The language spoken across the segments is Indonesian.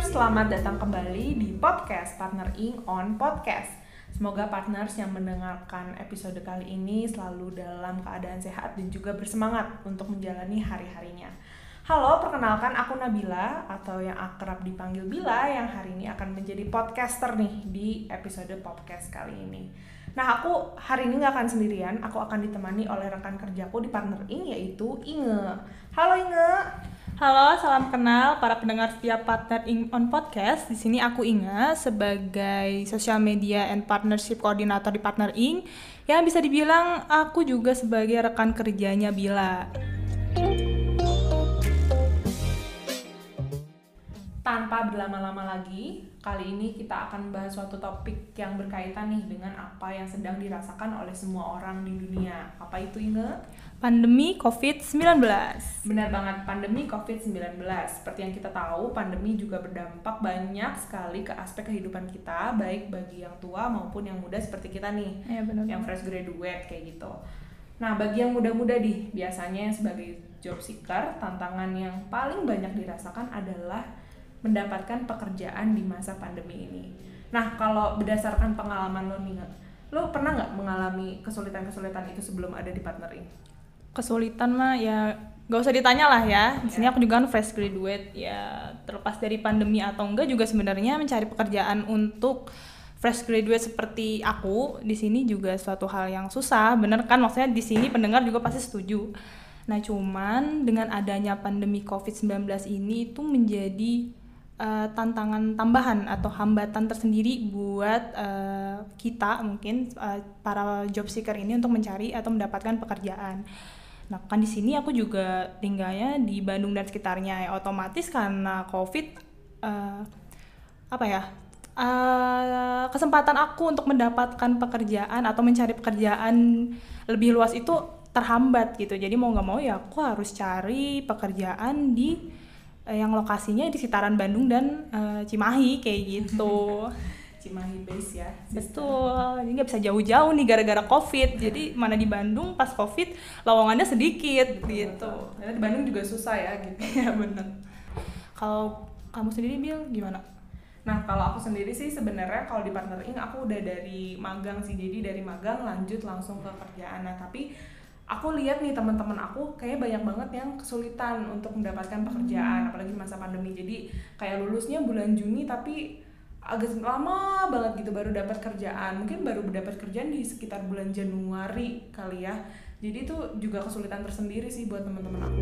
selamat datang kembali di podcast Partner Ing on Podcast. Semoga partners yang mendengarkan episode kali ini selalu dalam keadaan sehat dan juga bersemangat untuk menjalani hari-harinya. Halo, perkenalkan aku Nabila atau yang akrab dipanggil Bila yang hari ini akan menjadi podcaster nih di episode podcast kali ini. Nah, aku hari ini nggak akan sendirian, aku akan ditemani oleh rekan kerjaku di Partner Ing yaitu Inge. Halo Inge. Halo, salam kenal para pendengar setiap partner in on podcast. Di sini aku Inga sebagai social media and partnership coordinator di Partner Ing. Yang bisa dibilang aku juga sebagai rekan kerjanya Bila. Tanpa berlama-lama lagi, kali ini kita akan membahas suatu topik yang berkaitan nih dengan apa yang sedang dirasakan oleh semua orang di dunia. Apa itu Inge? Pandemi COVID-19. Benar banget, pandemi COVID-19. Seperti yang kita tahu, pandemi juga berdampak banyak sekali ke aspek kehidupan kita, baik bagi yang tua maupun yang muda seperti kita nih, Ya, benar. yang fresh graduate kayak gitu. Nah, bagi yang muda-muda di, biasanya sebagai job seeker, tantangan yang paling banyak dirasakan adalah mendapatkan pekerjaan di masa pandemi ini. Nah, kalau berdasarkan pengalaman lo nih, lo pernah nggak mengalami kesulitan-kesulitan itu sebelum ada di partnering? Kesulitan mah ya gak usah ditanya lah ya. Di sini aku juga kan fresh graduate ya terlepas dari pandemi atau enggak juga sebenarnya mencari pekerjaan untuk fresh graduate seperti aku di sini juga suatu hal yang susah. Bener kan maksudnya di sini pendengar juga pasti setuju. Nah, cuman dengan adanya pandemi COVID-19 ini itu menjadi eh, tantangan tambahan atau hambatan tersendiri buat eh, kita mungkin eh, para job seeker ini untuk mencari atau mendapatkan pekerjaan. Nah, kan di sini aku juga tinggalnya di Bandung dan sekitarnya ya otomatis karena Covid eh, apa ya? eh, kesempatan aku untuk mendapatkan pekerjaan atau mencari pekerjaan lebih luas itu terhambat gitu. Jadi mau nggak mau ya aku harus cari pekerjaan di eh, yang lokasinya di sekitaran Bandung dan eh, Cimahi kayak gitu. Cimahi base ya. Betul, jadi nggak bisa jauh-jauh nih gara-gara COVID. Jadi mana di Bandung pas COVID lowongannya sedikit gitu. Ternyata di Bandung juga susah ya gitu. Ya bener. Kalau kamu sendiri Bil gimana? Nah kalau aku sendiri sih sebenarnya kalau di partnering aku udah dari magang sih jadi dari magang lanjut langsung ke kerjaan. Nah tapi aku lihat nih teman-teman aku kayaknya banyak banget yang kesulitan untuk mendapatkan pekerjaan apalagi masa pandemi. Jadi kayak lulusnya bulan Juni tapi agak lama banget gitu baru dapat kerjaan. Mungkin baru dapat kerjaan di sekitar bulan Januari kali ya. Jadi itu juga kesulitan tersendiri sih buat teman-teman aku.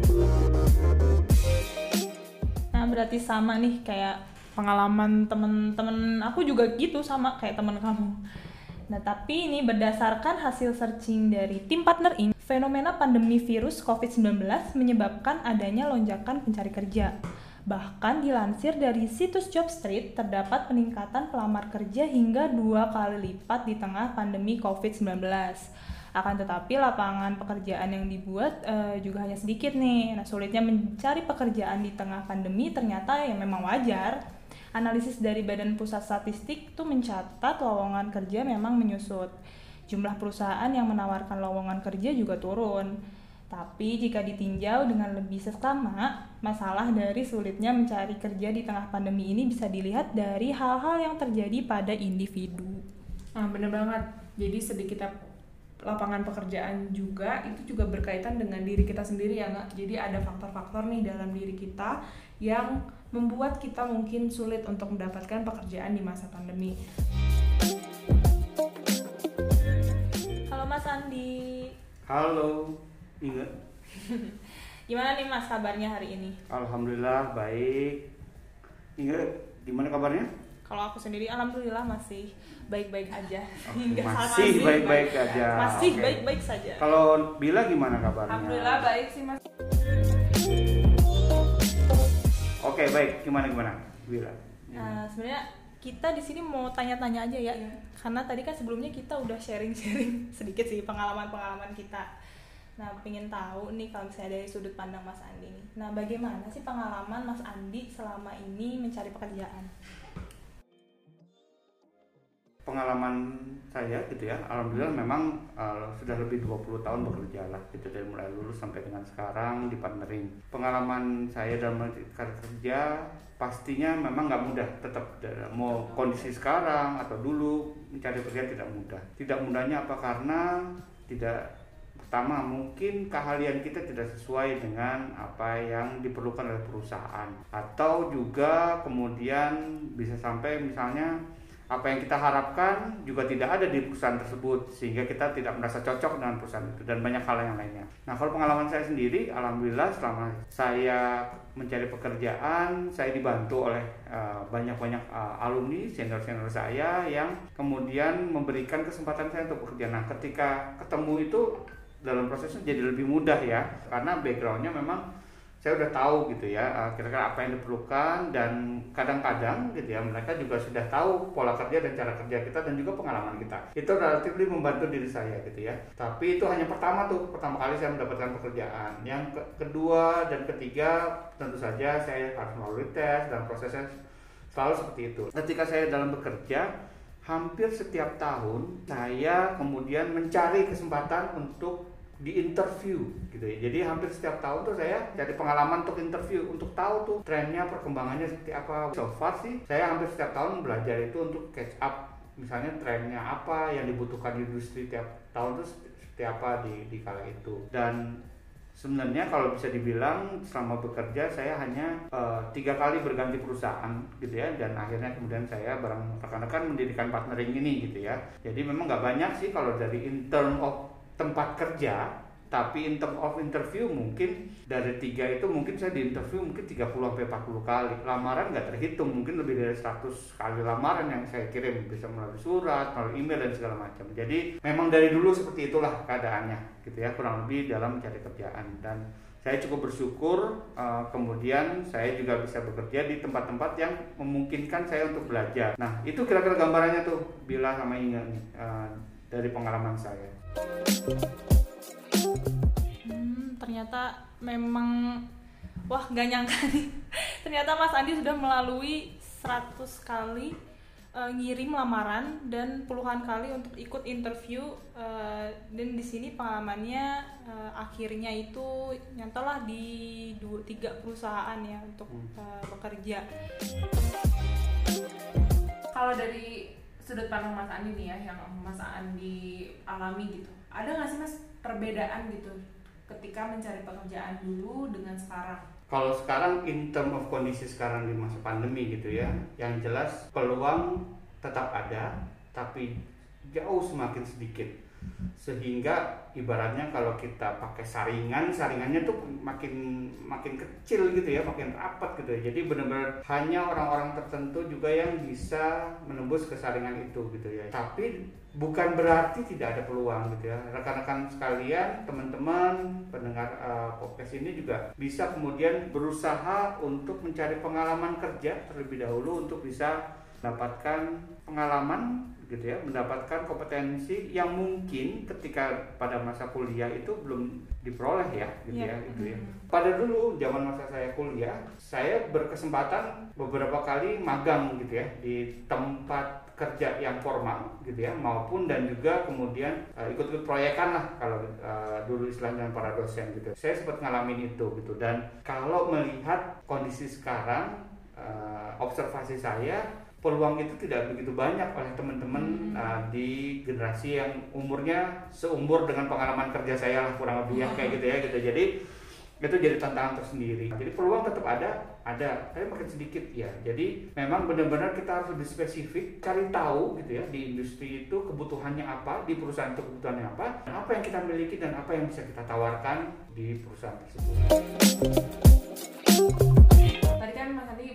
Nah berarti sama nih kayak pengalaman temen-temen aku juga gitu sama kayak temen kamu. Nah tapi ini berdasarkan hasil searching dari tim partner ini, fenomena pandemi virus COVID-19 menyebabkan adanya lonjakan pencari kerja. Bahkan dilansir dari situs Jobstreet, terdapat peningkatan pelamar kerja hingga dua kali lipat di tengah pandemi COVID-19. Akan tetapi lapangan pekerjaan yang dibuat eh, juga hanya sedikit nih. Nah, sulitnya mencari pekerjaan di tengah pandemi ternyata ya memang wajar. Analisis dari Badan Pusat Statistik tuh mencatat lowongan kerja memang menyusut. Jumlah perusahaan yang menawarkan lowongan kerja juga turun. Tapi jika ditinjau dengan lebih seksama, masalah dari sulitnya mencari kerja di tengah pandemi ini bisa dilihat dari hal-hal yang terjadi pada individu. Nah, bener banget. Jadi sedikitnya lapangan pekerjaan juga itu juga berkaitan dengan diri kita sendiri ya nggak? Jadi ada faktor-faktor nih dalam diri kita yang membuat kita mungkin sulit untuk mendapatkan pekerjaan di masa pandemi. Halo Mas Andi, Halo, Inge. gimana nih Mas kabarnya hari ini? Alhamdulillah baik. Inge, gimana kabarnya? Kalau aku sendiri, alhamdulillah masih baik-baik aja. Saat masih baik-baik aja. Masih baik-baik saja. Kalau Bila gimana kabarnya? Alhamdulillah baik sih mas. Oke baik, gimana gimana? Bila. Nah, sebenarnya kita di sini mau tanya-tanya aja ya, karena tadi kan sebelumnya kita udah sharing-sharing sedikit sih pengalaman-pengalaman kita. Nah, pengen tahu nih kalau misalnya dari sudut pandang Mas Andi nih. Nah, bagaimana sih pengalaman Mas Andi selama ini mencari pekerjaan? pengalaman saya gitu ya, alhamdulillah memang uh, sudah lebih 20 tahun bekerja lah gitu dari mulai lulus sampai dengan sekarang di partnering. Pengalaman saya dalam karir kerja pastinya memang nggak mudah tetap mau kondisi sekarang atau dulu mencari kerja tidak mudah. Tidak mudahnya apa karena tidak pertama mungkin keahlian kita tidak sesuai dengan apa yang diperlukan oleh perusahaan atau juga kemudian bisa sampai misalnya apa yang kita harapkan juga tidak ada di perusahaan tersebut sehingga kita tidak merasa cocok dengan perusahaan itu dan banyak hal yang lainnya. Nah kalau pengalaman saya sendiri, alhamdulillah selama saya mencari pekerjaan, saya dibantu oleh uh, banyak-banyak uh, alumni senior-senior saya yang kemudian memberikan kesempatan saya untuk bekerja. Nah ketika ketemu itu dalam prosesnya jadi lebih mudah ya karena backgroundnya memang saya udah tahu gitu ya eh, kira-kira apa yang diperlukan dan kadang-kadang gitu ya mereka juga sudah tahu pola kerja dan cara kerja kita dan juga pengalaman kita. Itu relatif membantu diri saya gitu ya. Tapi itu hanya pertama tuh pertama kali saya mendapatkan pekerjaan. Yang ke kedua dan ketiga tentu saja saya harus melalui tes dan prosesnya selalu seperti itu. Ketika saya dalam bekerja hampir setiap tahun saya kemudian mencari kesempatan untuk di interview gitu ya. Jadi hampir setiap tahun tuh saya cari pengalaman untuk interview untuk tahu tuh trennya perkembangannya seperti apa. So far sih saya hampir setiap tahun belajar itu untuk catch up misalnya trennya apa yang dibutuhkan di industri tiap tahun tuh seperti apa di di kala itu. Dan sebenarnya kalau bisa dibilang selama bekerja saya hanya uh, tiga kali berganti perusahaan gitu ya dan akhirnya kemudian saya bareng rekan-rekan mendirikan partnering ini gitu ya. Jadi memang nggak banyak sih kalau dari in term of tempat kerja tapi in term of interview mungkin dari tiga itu mungkin saya di interview mungkin 30 sampai 40 kali. Lamaran nggak terhitung mungkin lebih dari 100 kali lamaran yang saya kirim. Bisa melalui surat melalui email dan segala macam. Jadi memang dari dulu seperti itulah keadaannya gitu ya kurang lebih dalam mencari kerjaan. Dan saya cukup bersyukur uh, kemudian saya juga bisa bekerja di tempat-tempat yang memungkinkan saya untuk belajar. Nah itu kira-kira gambarannya tuh bila sama Inga nih uh, dari pengalaman saya ternyata memang wah gak nyangka nih. ternyata Mas Andi sudah melalui 100 kali uh, ngirim lamaran dan puluhan kali untuk ikut interview uh, dan di sini pengalamannya uh, akhirnya itu nyatalah di dua tiga perusahaan ya untuk uh, bekerja. Kalau dari sudut pandang Mas Andi nih ya yang Mas Andi alami gitu ada nggak sih Mas perbedaan gitu ketika mencari pekerjaan dulu dengan sekarang? Kalau sekarang in term of kondisi sekarang di masa pandemi gitu ya yang jelas peluang tetap ada tapi jauh semakin sedikit sehingga ibaratnya kalau kita pakai saringan saringannya tuh makin makin kecil gitu ya makin rapat gitu ya. Jadi benar-benar hanya orang-orang tertentu juga yang bisa menembus ke saringan itu gitu ya. Tapi bukan berarti tidak ada peluang gitu ya. Rekan-rekan sekalian teman-teman pendengar uh, podcast ini juga bisa kemudian berusaha untuk mencari pengalaman kerja terlebih dahulu untuk bisa mendapatkan pengalaman gitu ya mendapatkan kompetensi yang mungkin ketika pada masa kuliah itu belum diperoleh ya gitu yeah. ya gitu ya mm-hmm. pada dulu zaman masa saya kuliah saya berkesempatan beberapa kali magang gitu ya di tempat kerja yang formal gitu ya maupun dan juga kemudian uh, ikut-ikut proyekan lah kalau uh, dulu istilahnya para dosen gitu saya sempat ngalamin itu gitu dan kalau melihat kondisi sekarang uh, observasi saya peluang itu tidak begitu banyak oleh teman-teman hmm. uh, di generasi yang umurnya seumur dengan pengalaman kerja saya lah kurang lebih ya kayak gitu ya gitu. Jadi itu jadi tantangan tersendiri. Jadi peluang tetap ada ada tapi makin sedikit ya. Jadi memang benar-benar kita harus lebih spesifik cari tahu gitu ya di industri itu kebutuhannya apa di perusahaan itu kebutuhannya apa dan apa yang kita miliki dan apa yang bisa kita tawarkan di perusahaan tersebut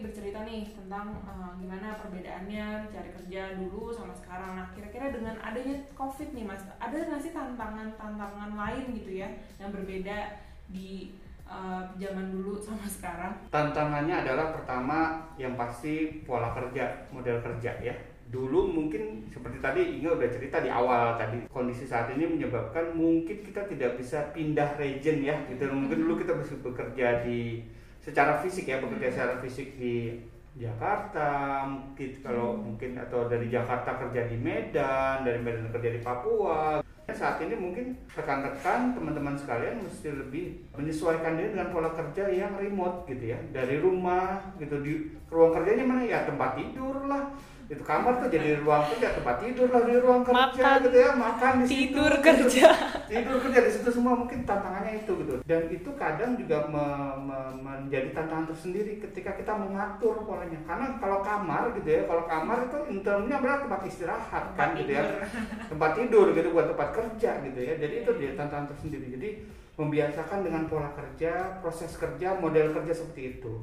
bercerita nih tentang uh, gimana perbedaannya cari kerja dulu sama sekarang. Nah, kira-kira dengan adanya COVID nih Mas, ada nggak sih tantangan-tantangan lain gitu ya yang berbeda di uh, zaman dulu sama sekarang? Tantangannya adalah pertama yang pasti pola kerja, model kerja ya. Dulu mungkin seperti tadi Inga udah cerita di awal tadi kondisi saat ini menyebabkan mungkin kita tidak bisa pindah region ya gitu. Mungkin dulu kita bisa bekerja di secara fisik ya bekerja secara fisik di Jakarta mungkin kalau mungkin atau dari Jakarta kerja di Medan dari Medan kerja di Papua. Saat ini mungkin rekan-rekan teman-teman sekalian mesti lebih menyesuaikan diri dengan pola kerja yang remote gitu ya. Dari rumah gitu di ruang kerjanya mana ya? Tempat tidur lah itu kamar tuh jadi ruang kerja tempat tidur lah di ruang kerja Makan, gitu ya makan di tidur situ, kerja. gitu. tidur kerja di situ semua mungkin tantangannya itu gitu. Dan itu kadang juga me- me- menjadi tantangan tersendiri ketika kita mengatur polanya. Karena kalau kamar gitu ya kalau kamar itu internalnya adalah tempat istirahat kan gitu ya. tempat tidur gitu buat tempat kerja gitu ya. Jadi itu dia tantangan tersendiri. Jadi membiasakan dengan pola kerja proses kerja model kerja seperti itu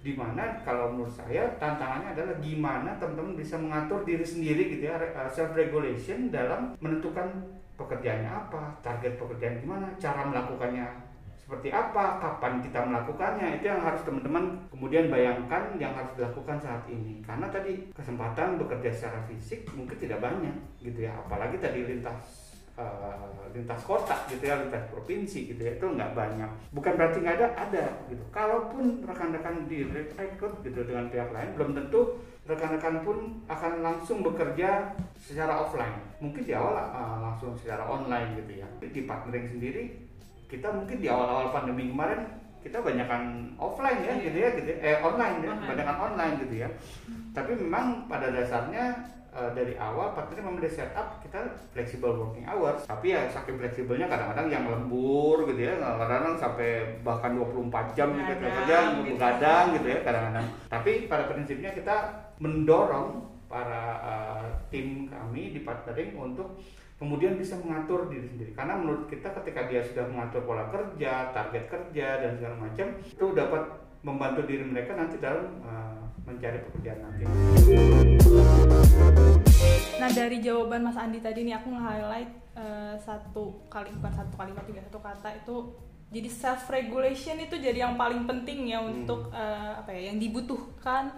di mana kalau menurut saya tantangannya adalah gimana teman-teman bisa mengatur diri sendiri gitu ya self regulation dalam menentukan pekerjaannya apa target pekerjaan gimana cara melakukannya seperti apa kapan kita melakukannya itu yang harus teman-teman kemudian bayangkan yang harus dilakukan saat ini. Karena tadi kesempatan bekerja secara fisik mungkin tidak banyak gitu ya apalagi tadi lintas uh, lintas kota gitu ya lintas provinsi gitu ya itu nggak banyak. Bukan berarti nggak ada ada gitu. Kalaupun rekan-rekan direkrut gitu dengan pihak lain belum tentu rekan-rekan pun akan langsung bekerja secara offline. Mungkin di awal uh, langsung secara online gitu ya. Di partnering sendiri kita mungkin di awal-awal pandemi kemarin kita banyakkan offline ya gitu ya gitu ya. eh online ya banyakkan online gitu ya. Tapi memang pada dasarnya uh, dari awal partner memang udah setup kita flexible working hours tapi ya saking fleksibelnya kadang-kadang yang lembur gitu ya kadang-kadang sampai bahkan 24 jam juga Begadang, kerja gitu. begadang gitu ya kadang-kadang tapi pada prinsipnya kita mendorong para uh, tim kami di partnering untuk kemudian bisa mengatur diri sendiri karena menurut kita ketika dia sudah mengatur pola kerja target kerja dan segala macam itu dapat membantu diri mereka nanti dalam uh, mencari pekerjaan nanti. Nah dari jawaban Mas Andi tadi nih aku nge-highlight eh, satu kali bukan satu kalimat juga satu kata itu jadi self regulation itu jadi yang paling penting ya Hmm. untuk eh, apa ya yang dibutuhkan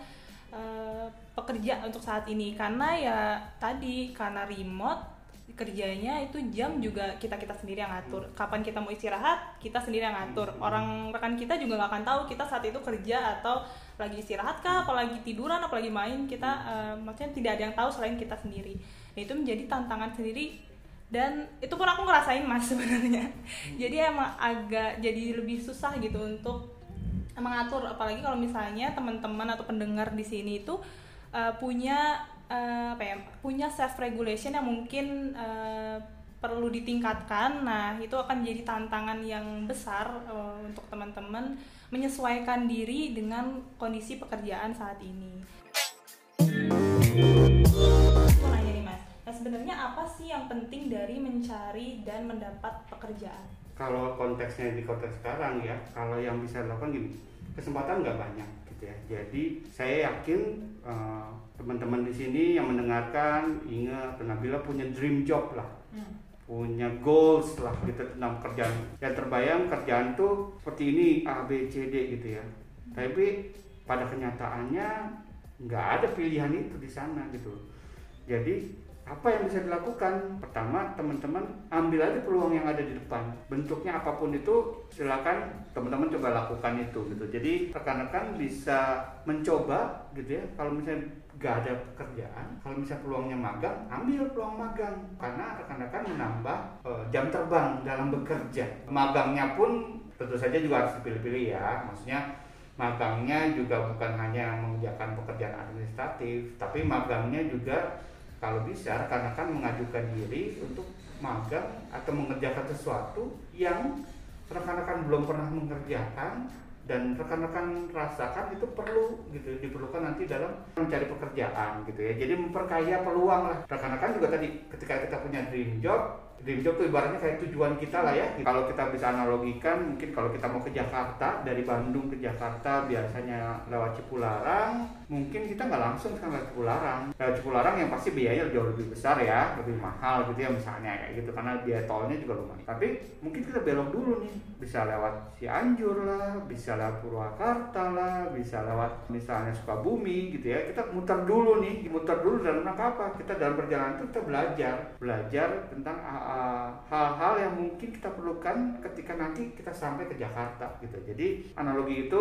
eh, pekerja untuk saat ini karena ya tadi karena remote kerjanya itu jam juga kita kita sendiri yang ngatur. Kapan kita mau istirahat kita sendiri yang ngatur. Orang rekan kita juga nggak akan tahu kita saat itu kerja atau lagi istirahat kah apalagi tiduran apalagi main. Kita eh, maksudnya tidak ada yang tahu selain kita sendiri. Nah itu menjadi tantangan sendiri. Dan itu pun aku ngerasain mas sebenarnya. Jadi emang agak jadi lebih susah gitu untuk mengatur. Apalagi kalau misalnya teman-teman atau pendengar di sini itu eh, punya eh, apa ya punya self regulation yang mungkin eh, perlu ditingkatkan. Nah itu akan menjadi tantangan yang besar eh, untuk teman-teman menyesuaikan diri dengan kondisi pekerjaan saat ini. Nah sebenarnya apa sih yang penting dari mencari dan mendapat pekerjaan? Kalau konteksnya di konteks sekarang ya, kalau yang bisa dilakukan gini, kesempatan nggak banyak ya. Jadi saya yakin eh, teman-teman di sini yang mendengarkan ingat Nabila punya dream job lah. Punya goals lah gitu. Tentang kerjaan yang terbayang kerjaan tuh seperti ini A B C D gitu ya. Tapi pada kenyataannya nggak ada pilihan itu di sana gitu. Jadi apa yang bisa dilakukan? Pertama teman-teman ambil aja peluang yang ada di depan. Bentuknya apa pun itu silakan teman-teman coba lakukan itu gitu. Jadi rekan-rekan bisa mencoba gitu ya. Kalau misalnya gak ada pekerjaan kalau misalnya peluangnya magang ambil peluang magang. Karena rekan-rekan menambah eh, jam terbang dalam bekerja. Magangnya pun tentu saja juga harus dipilih-pilih ya. Maksudnya magangnya juga bukan hanya mengerjakan pekerjaan administratif tapi magangnya juga kalau bisa rekan-rekan mengajukan diri untuk magang atau mengerjakan sesuatu yang rekan-rekan belum pernah mengerjakan dan rekan-rekan rasakan itu perlu gitu diperlukan nanti dalam mencari pekerjaan gitu ya. Jadi memperkaya peluang lah. Rekan-rekan juga tadi ketika kita punya dream job dream job itu ibaratnya kayak tujuan kita lah ya. Kalau kita bisa analogikan mungkin kalau kita mau ke Jakarta dari Bandung ke Jakarta biasanya lewat Cipularang mungkin kita nggak langsung kan lewat Cipularang. Lewat Cipularang yang pasti biayanya jauh lebih besar ya lebih mahal gitu ya misalnya kayak gitu. Karena biaya tolnya juga lumayan. Tapi mungkin kita belok dulu nih. Bisa lewat Cianjur lah bisa lewat Purwakarta lah bisa lewat misalnya Sukabumi gitu ya. Kita muter dulu nih. Muter dulu dalam rangka apa? Kita dalam perjalanan itu kita belajar. Belajar tentang uh, hal-hal yang mungkin kita perlukan ketika nanti kita sampai ke Jakarta gitu. Jadi analogi itu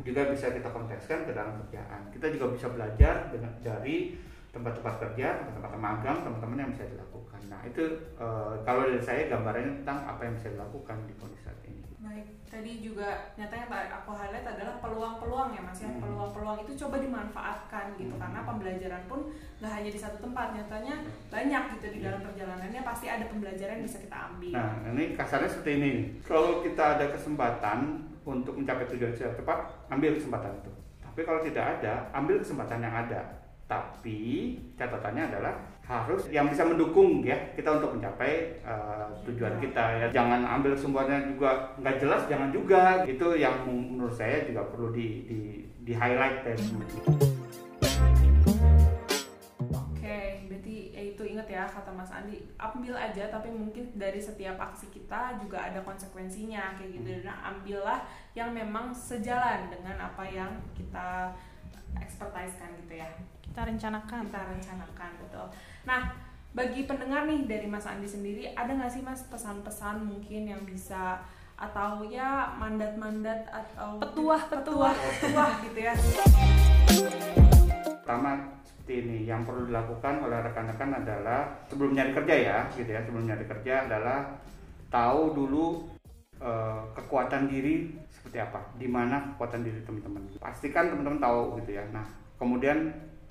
juga bisa kita kontekskan ke dalam kerjaan. Kita juga bisa belajar dengan dari tempat-tempat kerja, tempat-tempat magang, teman-teman yang bisa dilakukan. Nah itu uh, kalau dari saya gambarannya tentang apa yang bisa dilakukan di kondisi saat ini. Baik, tadi juga nyatanya yang aku highlight adalah peluang-peluang ya mas ya Hmm. peluang-peluang itu coba dimanfaatkan gitu Hmm. karena pembelajaran pun nggak hanya di satu tempat nyatanya banyak gitu di dalam perjalanannya pasti ada pembelajaran yang bisa kita ambil. Nah ini kasarnya seperti ini. Kalau kita ada kesempatan untuk mencapai tujuan secara tepat, ambil kesempatan itu. Tapi kalau tidak ada, ambil kesempatan yang ada. Tapi catatannya adalah harus yang bisa mendukung ya kita untuk mencapai uh, tujuan kita ya. Jangan ambil semuanya juga nggak jelas, jangan juga. Itu yang menurut saya juga perlu di di, di highlight ya. Oke, berarti ya itu ingat ya kata Mas Andi, ambil aja tapi mungkin dari setiap aksi kita juga ada konsekuensinya kayak gitu. Nah, ambillah yang memang sejalan dengan apa yang kita expertise-kan gitu ya. Kita rencanakan. Kita rencanakan betul. Nah, bagi pendengar nih dari Mas Andi sendiri, ada nggak sih Mas pesan-pesan mungkin yang bisa atau ya mandat-mandat atau Petuah-petuah. petuah gitu ya. pertama seperti ini yang perlu dilakukan oleh rekan-rekan adalah sebelum nyari kerja ya gitu ya sebelum nyari kerja adalah tahu dulu eh, kekuatan diri seperti apa di mana kekuatan diri teman-teman pastikan teman-teman tahu gitu ya nah kemudian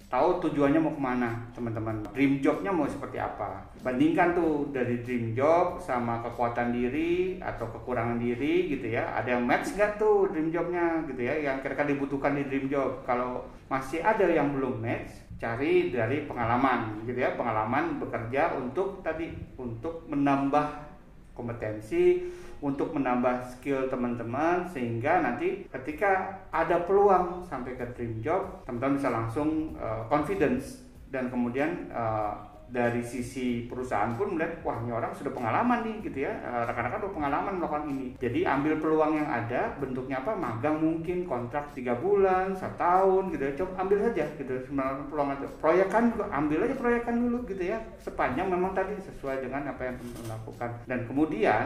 tahu tujuannya mau ke mana teman-teman? Dream jobnya mau seperti apa? Bandingkan tuh dari dream job sama kekuatan diri atau kekurangan diri gitu ya. Ada yang match nggak tuh dream jobnya gitu ya yang kira-kira dibutuhkan di dream job? Kalau masih ada yang belum match cari dari pengalaman gitu ya. Pengalaman bekerja untuk tadi untuk menambah kompetensi untuk menambah skill teman-teman sehingga nanti ketika ada peluang sampai ke dream job teman-teman bisa langsung uh, confidence. Dan kemudian uh, dari sisi perusahaan pun melihat wah ini orang sudah pengalaman nih gitu ya. Uh, rekan-rekan udah pengalaman melakukan ini. Jadi ambil peluang yang ada bentuknya apa magang mungkin kontrak tiga bulan satu tahun gitu ya. Coba ambil saja gitu. Sebenarnya peluang itu. Proyekan juga ambil aja proyekan dulu gitu ya. Sepanjang memang tadi sesuai dengan apa yang teman-teman lakukan. Dan kemudian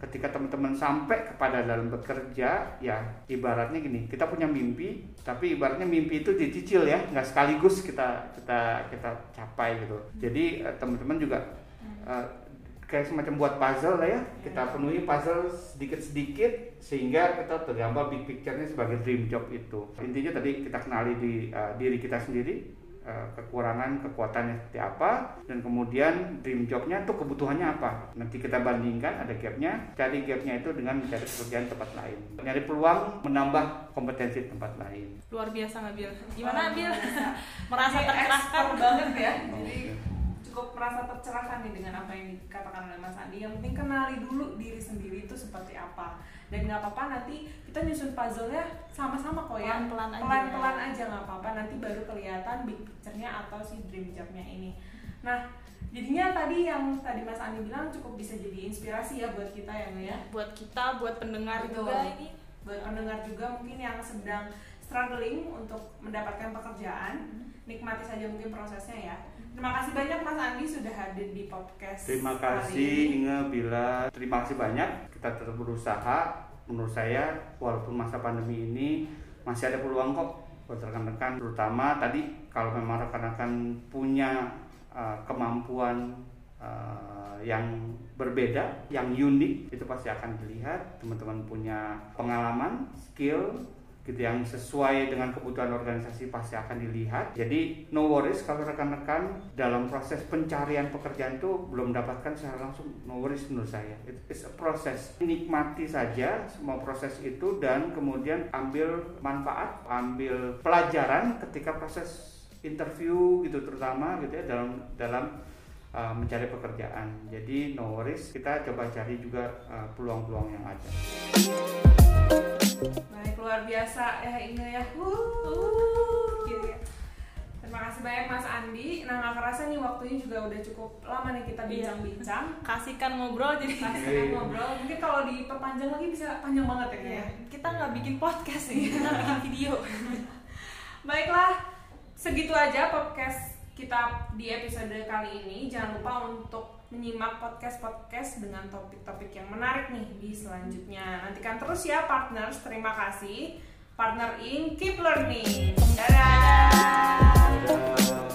ketika teman-teman sampai kepada dalam bekerja ya ibaratnya gini kita punya mimpi tapi ibaratnya mimpi itu dicicil ya nggak sekaligus kita kita kita capai gitu. Jadi eh, teman-teman juga eh, kayak semacam buat puzzle lah ya. kita penuhi puzzle sedikit-sedikit sehingga kita tergambar big picture-nya sebagai dream job itu. Intinya tadi kita kenali di eh, diri kita sendiri kekurangan kekuatannya seperti apa dan kemudian dream jobnya tuh kebutuhannya apa nanti kita bandingkan ada gapnya cari gapnya itu dengan mencari pekerjaan tempat lain nyari peluang menambah kompetensi tempat lain Luar biasa nggak Bil? Wah, Gimana Bil? Merasa tercerahkan banget ya. Oh, Jadi iya. Cukup merasa tercerahkan nih dengan apa yang dikatakan oleh Mas Andi. Yang penting kenali dulu diri sendiri itu seperti apa. Dan nggak apa-apa nanti kita nyusun puzzle-nya sama-sama kok ya. Pelan-pelan aja. Pelan-pelan aja nggak apa-apa. Nanti baru kelihatan big picture-nya atau si dream job-nya ini. Nah, jadinya tadi yang tadi Mas Andi bilang cukup bisa jadi inspirasi ya buat kita ya, Nge, ya. Buat kita, buat pendengar Betul. juga ini. buat pendengar juga mungkin yang sedang struggling untuk mendapatkan pekerjaan nikmati saja mungkin prosesnya ya terima kasih banyak Mas Andi sudah hadir di podcast Terima kasih. Inge Bila. Terima kasih banyak. Kita tetap berusaha. Menurut saya walaupun masa pandemi ini masih ada peluang kok buat rekan-rekan terutama tadi kalau memang rekan-rekan punya uh, kemampuan uh, yang berbeda, yang unik itu pasti akan dilihat. Teman-teman punya pengalaman, skill gitu yang sesuai dengan kebutuhan organisasi pasti akan dilihat. Jadi no worries kalau rekan-rekan dalam proses pencarian pekerjaan itu belum mendapatkan secara langsung no worries menurut saya. It is a proses. Nikmati saja semua proses itu dan kemudian ambil manfaat, ambil pelajaran ketika proses interview gitu terutama gitu ya dalam dalam uh, mencari pekerjaan. Jadi no worries, kita coba cari juga uh, peluang-peluang yang ada. Baik luar biasa ya Inge ya gitu ya. terima kasih banyak Mas Andi nah nggak kerasa nih waktunya juga udah cukup lama nih kita Iya. bincang-bincang Kasihkan ngobrol jadi Kasih Iya. ngobrol mungkin kalau diperpanjang lagi bisa panjang banget ya ya kita nggak bikin podcast nih, kita bikin video. Baiklah, segitu aja podcast kita di episode kali ini. Jangan lupa untuk menyimak podcast-podcast dengan topik-topik yang menarik nih di selanjutnya. Nantikan terus ya partners. Terima kasih. Partner in Keep Learning. Dadah. Dadah.